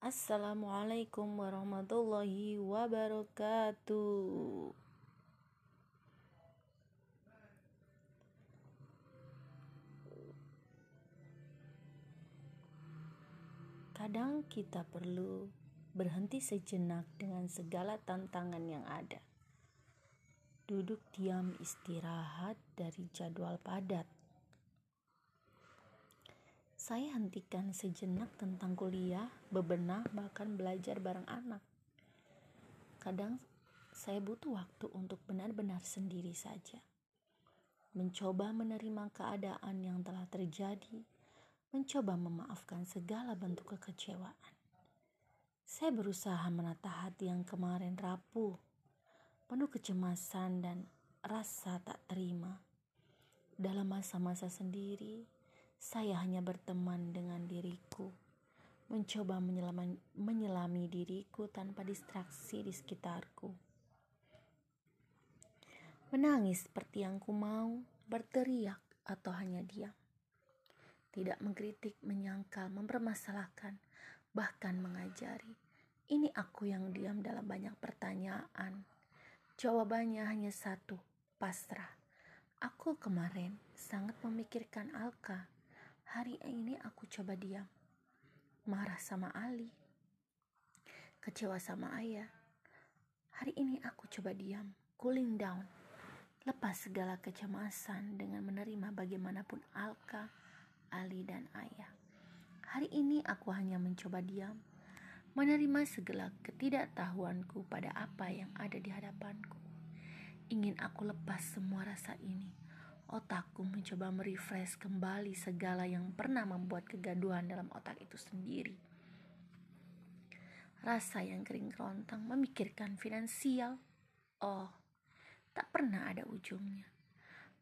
Assalamualaikum warahmatullahi wabarakatuh. Kadang kita perlu berhenti sejenak dengan segala tantangan yang ada. Duduk diam istirahat dari jadwal padat saya hentikan sejenak tentang kuliah, bebenah, bahkan belajar bareng anak. Kadang saya butuh waktu untuk benar-benar sendiri saja. Mencoba menerima keadaan yang telah terjadi, mencoba memaafkan segala bentuk kekecewaan. Saya berusaha menata hati yang kemarin rapuh, penuh kecemasan dan rasa tak terima. Dalam masa-masa sendiri, saya hanya berteman dengan diriku, mencoba menyelami, menyelami diriku tanpa distraksi di sekitarku. Menangis seperti yang ku mau, berteriak atau hanya diam. Tidak mengkritik, menyangkal, mempermasalahkan, bahkan mengajari. Ini aku yang diam dalam banyak pertanyaan. Jawabannya hanya satu, pasrah. Aku kemarin sangat memikirkan Alka Hari ini aku coba diam. Marah sama Ali. Kecewa sama ayah. Hari ini aku coba diam, cooling down. Lepas segala kecemasan dengan menerima bagaimanapun Alka, Ali, dan ayah. Hari ini aku hanya mencoba diam, menerima segala ketidaktahuanku pada apa yang ada di hadapanku. Ingin aku lepas semua rasa ini Otakku mencoba merefresh kembali segala yang pernah membuat kegaduhan dalam otak itu sendiri. Rasa yang kering kerontang memikirkan finansial. Oh, tak pernah ada ujungnya.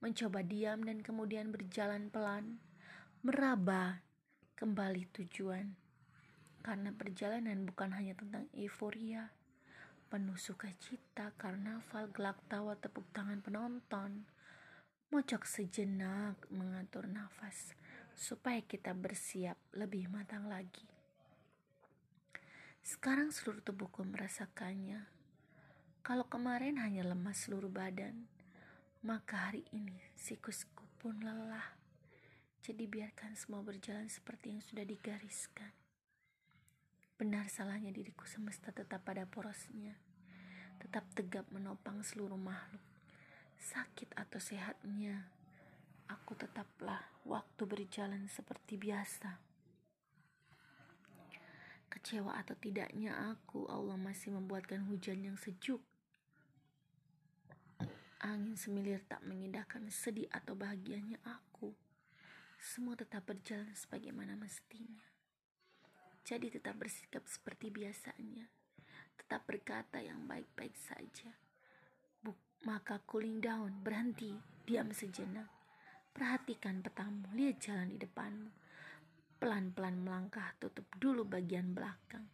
Mencoba diam dan kemudian berjalan pelan, meraba kembali tujuan. Karena perjalanan bukan hanya tentang euforia, penuh sukacita, karnaval, gelak tawa, tepuk tangan penonton, Mocok sejenak mengatur nafas supaya kita bersiap lebih matang lagi. Sekarang seluruh tubuhku merasakannya. Kalau kemarin hanya lemas seluruh badan, maka hari ini sikusku pun lelah. Jadi biarkan semua berjalan seperti yang sudah digariskan. Benar salahnya diriku semesta tetap pada porosnya, tetap tegap menopang seluruh makhluk sakit atau sehatnya, aku tetaplah waktu berjalan seperti biasa. Kecewa atau tidaknya aku, Allah masih membuatkan hujan yang sejuk. Angin semilir tak mengindahkan sedih atau bahagianya aku. Semua tetap berjalan sebagaimana mestinya. Jadi tetap bersikap seperti biasanya. Tetap berkata yang baik-baik saja maka cooling down, berhenti, diam sejenak. Perhatikan petamu, lihat jalan di depanmu. Pelan-pelan melangkah, tutup dulu bagian belakang.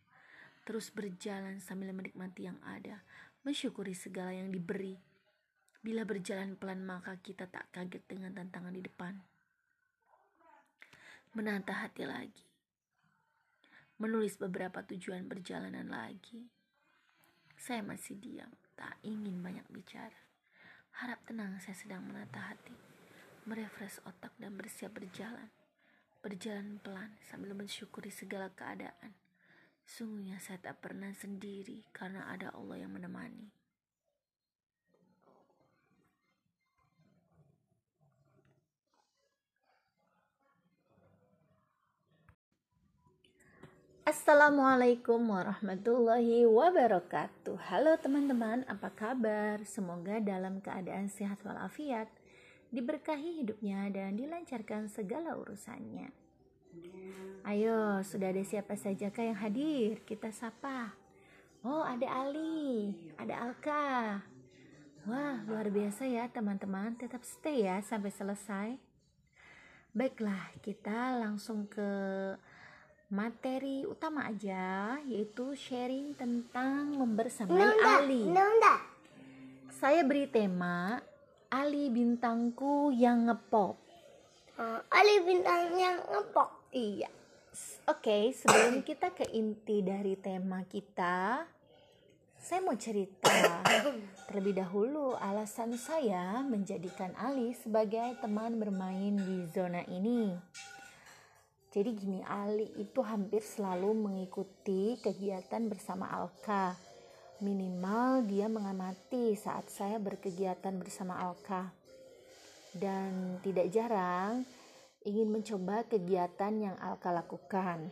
Terus berjalan sambil menikmati yang ada, mensyukuri segala yang diberi. Bila berjalan pelan maka kita tak kaget dengan tantangan di depan. Menata hati lagi. Menulis beberapa tujuan perjalanan lagi. Saya masih diam tak ingin banyak bicara. Harap tenang saya sedang menata hati, merefresh otak dan bersiap berjalan. Berjalan pelan sambil mensyukuri segala keadaan. Sungguhnya saya tak pernah sendiri karena ada Allah yang menemani. Assalamualaikum warahmatullahi wabarakatuh. Halo teman-teman, apa kabar? Semoga dalam keadaan sehat walafiat Diberkahi hidupnya dan dilancarkan segala urusannya. Ayo, sudah ada siapa saja kah yang hadir? Kita sapa. Oh, ada Ali, ada Alka. Wah, luar biasa ya teman-teman Tetap stay ya sampai selesai. Baiklah, kita langsung ke materi utama aja yaitu sharing tentang membersamai Nunda, Ali. Nunda. Saya beri tema Ali bintangku yang ngepop. Uh, Ali bintang yang ngepop. Iya. Oke, sebelum kita ke inti dari tema kita, saya mau cerita terlebih dahulu alasan saya menjadikan Ali sebagai teman bermain di zona ini. Jadi gini, Ali itu hampir selalu mengikuti kegiatan bersama Alka. Minimal dia mengamati saat saya berkegiatan bersama Alka. Dan tidak jarang ingin mencoba kegiatan yang Alka lakukan.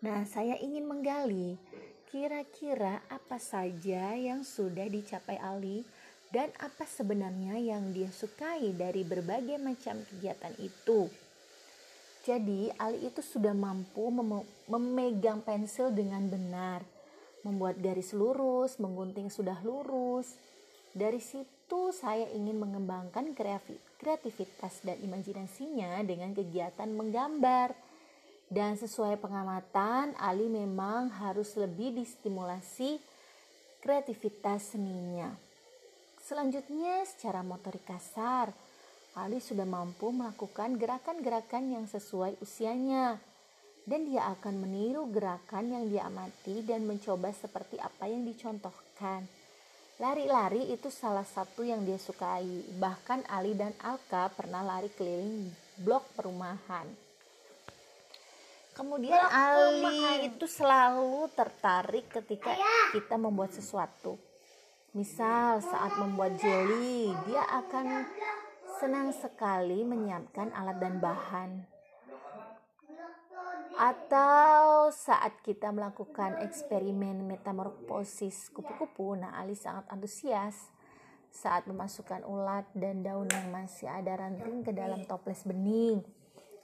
Nah, saya ingin menggali kira-kira apa saja yang sudah dicapai Ali dan apa sebenarnya yang dia sukai dari berbagai macam kegiatan itu. Jadi, Ali itu sudah mampu mem memegang pensil dengan benar, membuat garis lurus, menggunting sudah lurus. Dari situ, saya ingin mengembangkan kreativitas dan imajinasinya dengan kegiatan menggambar. Dan sesuai pengamatan, Ali memang harus lebih distimulasi kreativitas seninya. Selanjutnya, secara motorik kasar, Ali sudah mampu melakukan gerakan-gerakan yang sesuai usianya. Dan dia akan meniru gerakan yang dia amati dan mencoba seperti apa yang dicontohkan. Lari-lari itu salah satu yang dia sukai. Bahkan Ali dan Alka pernah lari keliling blok perumahan. Kemudian blok Ali perumahan. itu selalu tertarik ketika Ayah. kita membuat sesuatu. Misal saat membuat jelly, dia akan senang sekali menyiapkan alat dan bahan atau saat kita melakukan eksperimen metamorfosis kupu-kupu, nah Ali sangat antusias saat memasukkan ulat dan daun yang masih ada ranting ke dalam toples bening.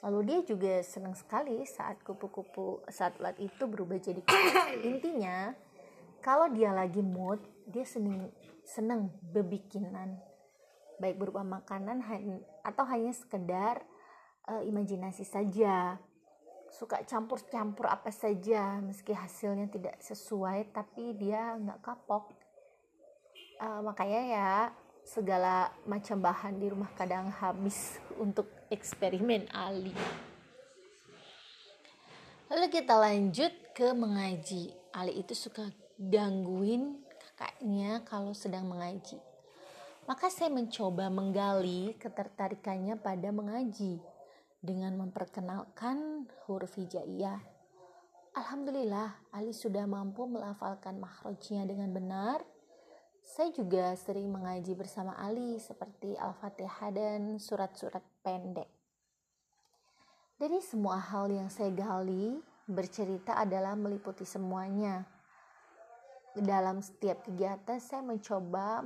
Lalu dia juga senang sekali saat kupu-kupu saat ulat itu berubah jadi kupu. Intinya, kalau dia lagi mood, dia senang senang bebikinan, baik berupa makanan atau hanya sekedar uh, imajinasi saja. Suka campur-campur apa saja meski hasilnya tidak sesuai tapi dia nggak kapok. Uh, makanya ya segala macam bahan di rumah kadang habis untuk eksperimen Ali. Lalu kita lanjut ke mengaji. Ali itu suka gangguin kakaknya kalau sedang mengaji maka saya mencoba menggali ketertarikannya pada mengaji dengan memperkenalkan huruf hijaiyah. Alhamdulillah, Ali sudah mampu melafalkan makhrajnya dengan benar. Saya juga sering mengaji bersama Ali seperti Al-Fatihah dan surat-surat pendek. Dari semua hal yang saya gali, bercerita adalah meliputi semuanya. Dalam setiap kegiatan, saya mencoba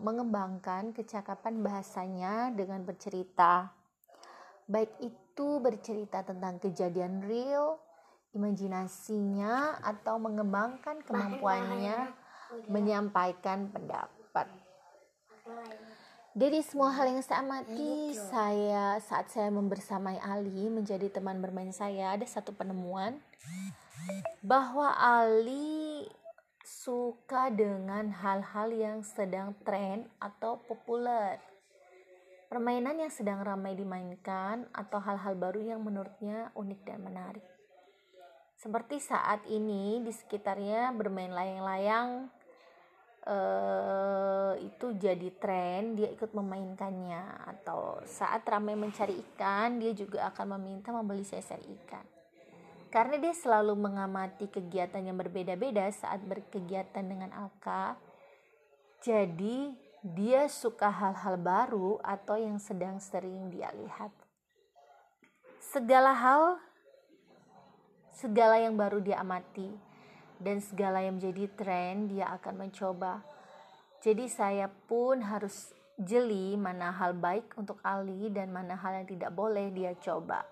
mengembangkan kecakapan bahasanya dengan bercerita. Baik itu bercerita tentang kejadian real, imajinasinya, atau mengembangkan kemampuannya menyampaikan pendapat. Dari semua hal yang saya amati, saya saat saya membersamai Ali menjadi teman bermain saya, ada satu penemuan bahwa Ali suka dengan hal-hal yang sedang tren atau populer permainan yang sedang ramai dimainkan, atau hal-hal baru yang menurutnya unik dan menarik. Seperti saat ini di sekitarnya bermain layang-layang uh, itu jadi tren, dia ikut memainkannya. Atau saat ramai mencari ikan, dia juga akan meminta membeli seser ikan. Karena dia selalu mengamati kegiatan yang berbeda-beda saat berkegiatan dengan Alka, jadi dia suka hal-hal baru atau yang sedang sering dia lihat. Segala hal, segala yang baru dia amati, dan segala yang menjadi tren dia akan mencoba. Jadi saya pun harus jeli mana hal baik untuk Ali dan mana hal yang tidak boleh dia coba.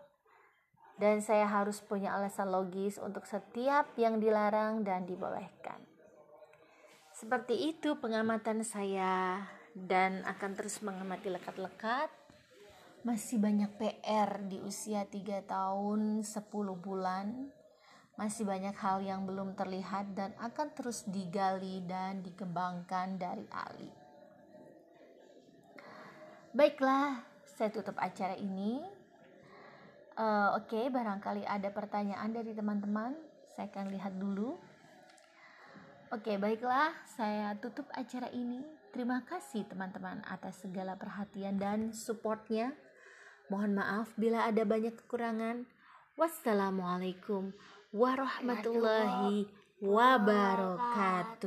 Dan saya harus punya alasan logis untuk setiap yang dilarang dan dibolehkan. Seperti itu pengamatan saya dan akan terus mengamati lekat-lekat. Masih banyak PR di usia 3 tahun 10 bulan. Masih banyak hal yang belum terlihat dan akan terus digali dan dikembangkan dari Ali. Baiklah, saya tutup acara ini. Uh, Oke, okay, barangkali ada pertanyaan dari teman-teman. Saya akan lihat dulu. Oke, okay, baiklah. Saya tutup acara ini. Terima kasih teman-teman atas segala perhatian dan supportnya. Mohon maaf bila ada banyak kekurangan. Wassalamualaikum warahmatullahi wabarakatuh.